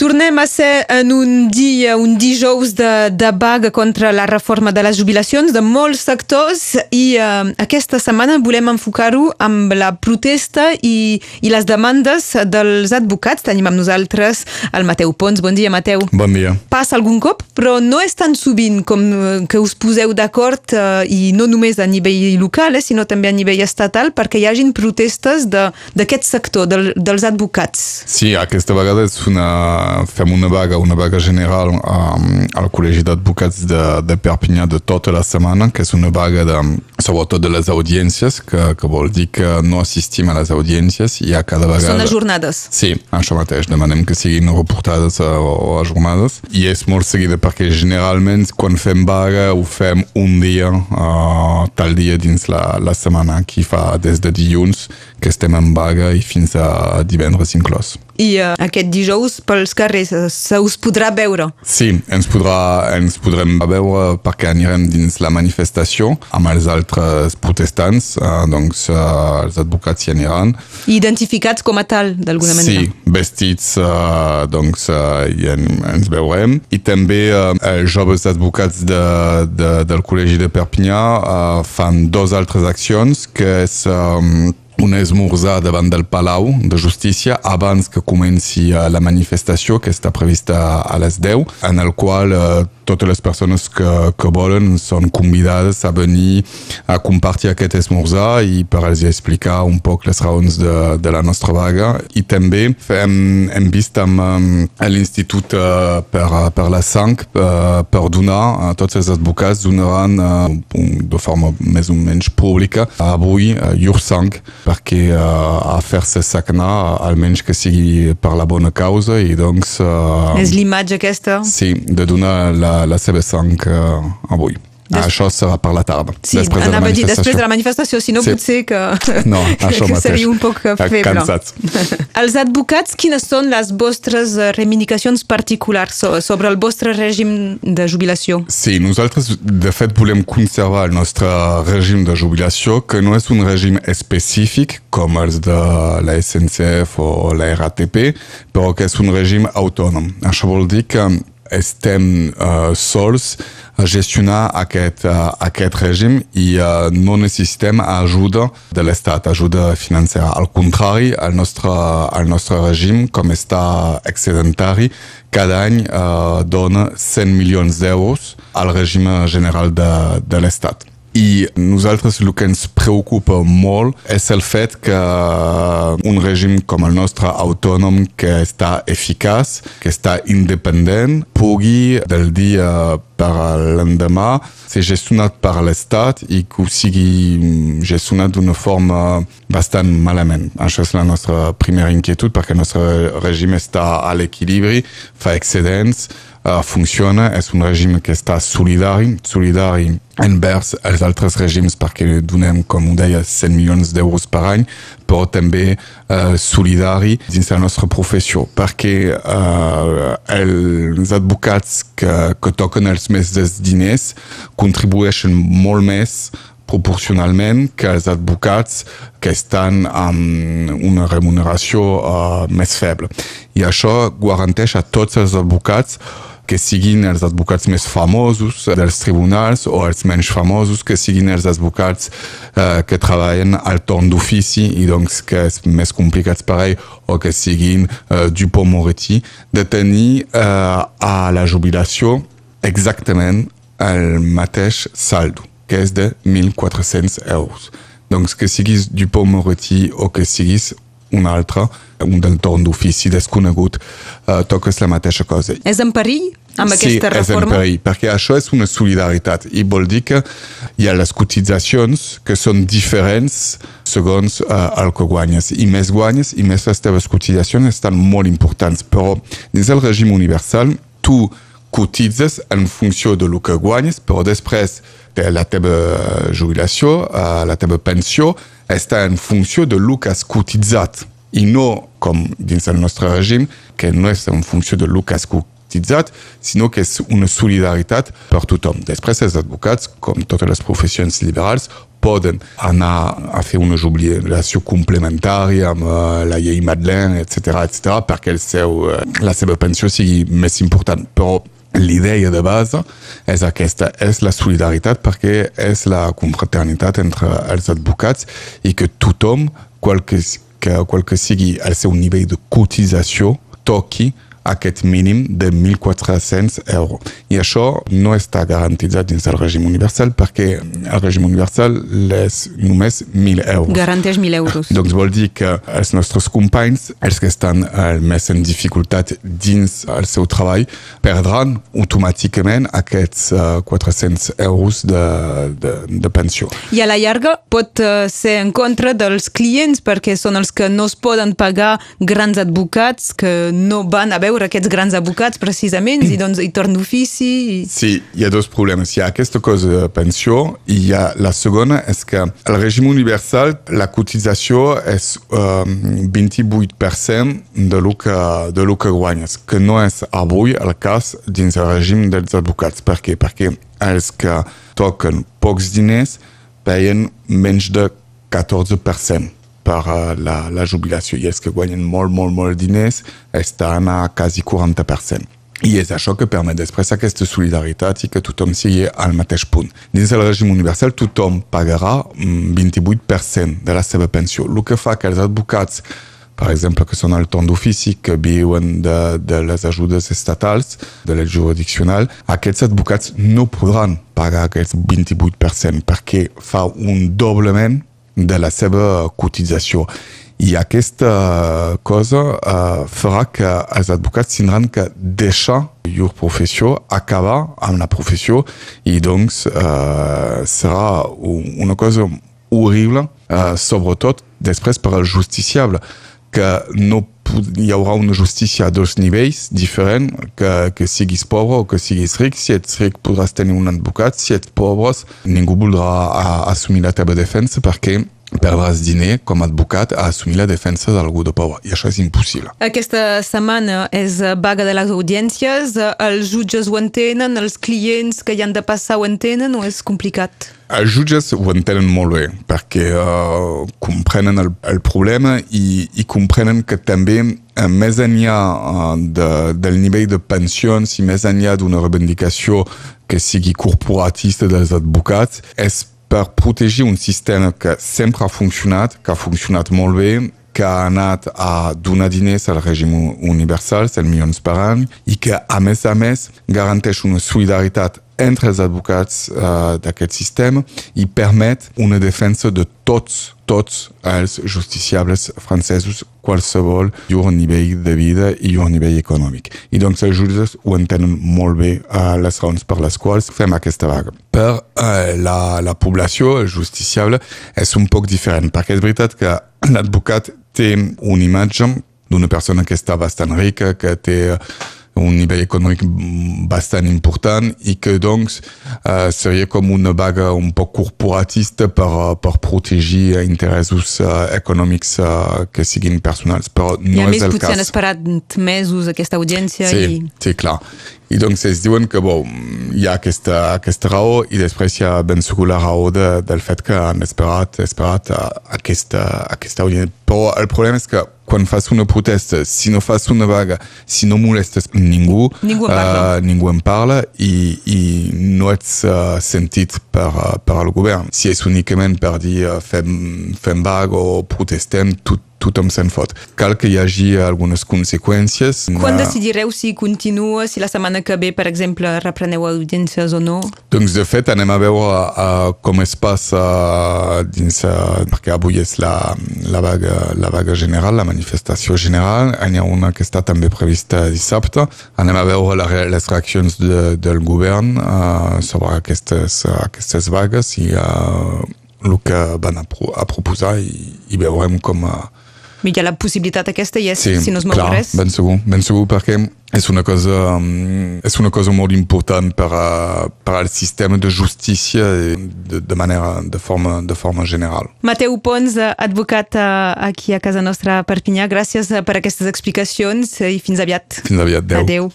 Tornem a ser en un dia, un dijous de, de vaga contra la reforma de les jubilacions de molts sectors i eh, aquesta setmana volem enfocar-ho amb la protesta i, i les demandes dels advocats. Tenim amb nosaltres el Mateu Pons. Bon dia, Mateu. Bon dia. Passa algun cop, però no és tan sovint com eh, que us poseu d'acord eh, i no només a nivell local, eh, sinó també a nivell estatal perquè hi hagin protestes d'aquest sector, del, dels advocats. Sí, aquesta vegada és una fem una vaga, una vaga general um, al Col·legi d'Advocats de, de Perpinyà de tota la setmana, que és una vaga de, sobretot de les audiències, que, que vol dir que no assistim a les audiències i a cada vegada... Són ajornades. Sí, això mateix, demanem que siguin reportades o ajornades. I és molt seguida perquè generalment quan fem vaga ho fem un dia, uh, tal dia dins la, la setmana, que fa des de dilluns que estem en vaga i fins a divendres inclòs. I uh, aquest dijous pels carrers uh, se us podrà veure? Sí, ens, podrà, ens podrem veure perquè anirem dins la manifestació amb els altres protestants, uh, doncs uh, els advocats hi aniran. Identificats com a tal, d'alguna manera? Sí, vestits, uh, doncs uh, i en, ens veurem. I també els joves advocats de, de, del Col·legi de Perpinyà uh, fan dos altres accions, que és... Um, un esmorzar davant del Palau de Justícia abans que comenci eh, la manifestació que està prevista a les 10, en el qual eh, totes les persones que, que volen són convidades a venir a compartir aquest esmorzar i per els explicar un poc les raons de, de la nostra vaga. I també hem, hem vist amb um, l'Institut uh, per, per la Sang uh, per donar a tots els advocats donaran de forma més o menys pública avui llur sang perquè a fer-se sagnar almenys que sigui per la bona causa i doncs... És l'imatge aquesta? Sí, de donar la, la seva sang uh, avui. Des... Això serà per la tarda. Sí, després anava a dir després de la manifestació, si no sí. potser que, no, això que seria un poc feble. Cansats. Els advocats, quines són les vostres reivindicacions particulars sobre el vostre règim de jubilació? Sí, nosaltres de fet volem conservar el nostre règim de jubilació, que no és un règim específic com els de la SNCF o la RATP, però que és un règim autònom. Això vol dir que estem uh, sols a gestionar aquest, uh, aquest règim i uh, no necessitem ajuda de l'Estat, ajuda financera. Al contrari, el nostre, el nostre règim, com està excedentari, cada any uh, dona 100 milions d'euros al règim general de, de l'Estat. I nosaltres el que ens preocupa molt és el fet que un règim com el nostre autònom, que està eficaç, que està independent, pugui del dia per l'endemà ser gestionat per l'Estat i que sigui gestionat d'una forma bastant malament. Això és la nostra primera inquietud perquè el nostre règim està a l'equilibri, fa excedents, uh, funciona, és un règim que està solidari, solidari envers els altres règims perquè donem, com ho deia, 100 milions d'euros per any, però també uh, solidari dins la nostra professió, perquè uh, els advocats que, que toquen els més dels diners contribueixen molt més proporcionalment que els advocats que estan amb una remuneració uh, més feble. I això garanteix a tots els advocats que siguin els advocats més famosos dels tribunals o els menys famosos, que siguin els advocats eh, que treballen al torn d'ofici i doncs que és més complicat per ell, o que siguin eh, Dupont-Moretti, de tenir eh, a la jubilació exactament el mateix saldo, que és de 1.400 euros. Doncs que siguis Dupont-Moretti o que siguis un altre, un del torn d'ofici desconegut, uh, toques la mateixa cosa. És en perill amb sí, aquesta reforma? Sí, és en perill, perquè això és una solidaritat i vol dir que hi ha les cotitzacions que són diferents segons uh, el que guanyes. I més guanyes i més les teves cotitzacions estan molt importants, però dins el règim universal tu cotitzes en funció de lo que guanyes, però després la teva jubilació, uh, la teva pensió, està en funció de lo que has cotitzat i no com dins el nostre règim, que no és en funció de lo que has cotitzat, sinó que és una solidaritat per tothom. Després, els advocats, com totes les professions liberals, poden anar a fer una jubilació complementària amb uh, la llei Madeleine, etc etc perquè el seu, la seva pensió sigui més important. Però l'idea de base és aquesta, és la solidaritat perquè és la confraternitat entre els advocats i que tothom, qual que, que, qual que sigui el seu nivell de cotització, toqui aquest mínim de 1.400 euros. I això no està garantitzat dins del règim universal perquè el règim universal és només 1.000 euros. Garanteix 1.000 euros. Doncs vol dir que els nostres companys, els que estan el més en dificultat dins el seu treball, perdran automàticament aquests uh, 400 euros de, de, de pensió. I a la llarga pot uh, ser en contra dels clients perquè són els que no es poden pagar grans advocats que no van a veure veure aquests grans advocats precisament i doncs hi torna ofici. I... Sí, hi ha dos problemes. Hi ha aquesta cosa de pensió i hi ha la segona és que al règim universal la cotització és um, 28% de lo, que, de lo que guanyes, que no és avui el cas dins el règim dels advocats. Per què? Perquè els que toquen pocs diners paien menys de 14% per uh, la, la jubilació i els que guanyen molt, molt, molt diners estan a quasi 40%. I és això que permet després aquesta solidaritat i que tothom sigui al mateix punt. Dins del règim universal tothom pagarà 28% de la seva pensió, el que fa que els advocats per exemple, que són al torn d'ofici, que viuen de, de les ajudes estatals, de la jurisdiccional, aquests advocats no podran pagar aquests 28% perquè fa un doblement de la seva cotització. I aquesta cosa uh, farà que els advocats tindran que deixar llur professió, acabar amb la professió i doncs uh, serà una horrible, uh, sobretot després per al justiciable, que no hi haurà una justícia a dos nivells diferents, que, que siguis pobre o que siguis ric. Si ets ric podràs tenir un advocat, si ets pobre ningú voldrà assumir la teva defensa perquè perdràs diner com a advocat a assumir la defensa d'algú de pobre, i això és impossible. Aquesta setmana és vaga de les audiències, els jutges ho entenen, els clients que hi han de passar ho entenen o és complicat? Els jutges ho entenen molt bé, perquè uh, comprenen el, el problema i, i comprenen que també uh, més enllà uh, de, del nivell de pensions i més enllà d'una reivindicació que sigui corporatista dels advocats, és per protegir un sistema que sempre ha funcionat, que ha funcionat molt que ha anat a donar diners al règim universal, 100 milions per any, i que, a més a més, garanteix una solidaritat entre els advocats uh, d'aquest sistema i permet una defensa de tots, tots els justiciables francesos, qualsevol llur nivell de vida i llur nivell econòmic. I doncs els jutges ho entenen molt bé uh, les raons per les quals fem aquesta vaga. Per uh, la, la població, el justiciable, és un poc diferent, perquè és veritat que l'advocat té una imatge d'una persona que està bastant rica, que té un nivell econòmic bastant important i que doncs uh, seria com una vaga un poc corporatista per, per protegir interessos uh, econòmics uh, que siguin personals, però no I a és més el potser cas. han esperat mesos aquesta audiència Sí, i... sí, clar. I doncs es diuen que bon, hi ha aquesta, aquesta raó i després hi ha ben segur la raó de, del fet que han esperat, esperat a, aquesta, aquesta audiència. Però el problema és que quan fas una protesta, si no fas una vaga, si no molestes ningú, Ningú en parla. uh, ningú en parla i, i no ets uh, sentit per, uh, per el govern. Si és únicament per dir uh, fem, fem vaga o protestem, tot, tothom se'n fot. Cal que hi hagi algunes conseqüències. Quan decidireu si continua, si la setmana que ve, per exemple, repreneu audiències o no? Doncs de fet anem a veure uh, com es passa dins, uh, perquè avui és la, la, vaga, la vaga general, la manifestació general, n'hi ha una que està també prevista dissabte. Anem a veure la, les reaccions de, del govern uh, sobre aquestes, aquestes vagues i uh, el que van a, pro, a proposar i, i veurem com... Uh, Hi ha la possibilitat aquesta i és, Sí, si no es mou clar, res. ben segur, ben segur perquè és una cosa, um, és una cosa molt important per, a, per al sistema de justícia de, de manera, de forma, de forma general. Mateu Pons, advocat eh, aquí a casa nostra a Perpinyà, gràcies eh, per aquestes explicacions i fins aviat. Fins aviat, adeu. Adeu.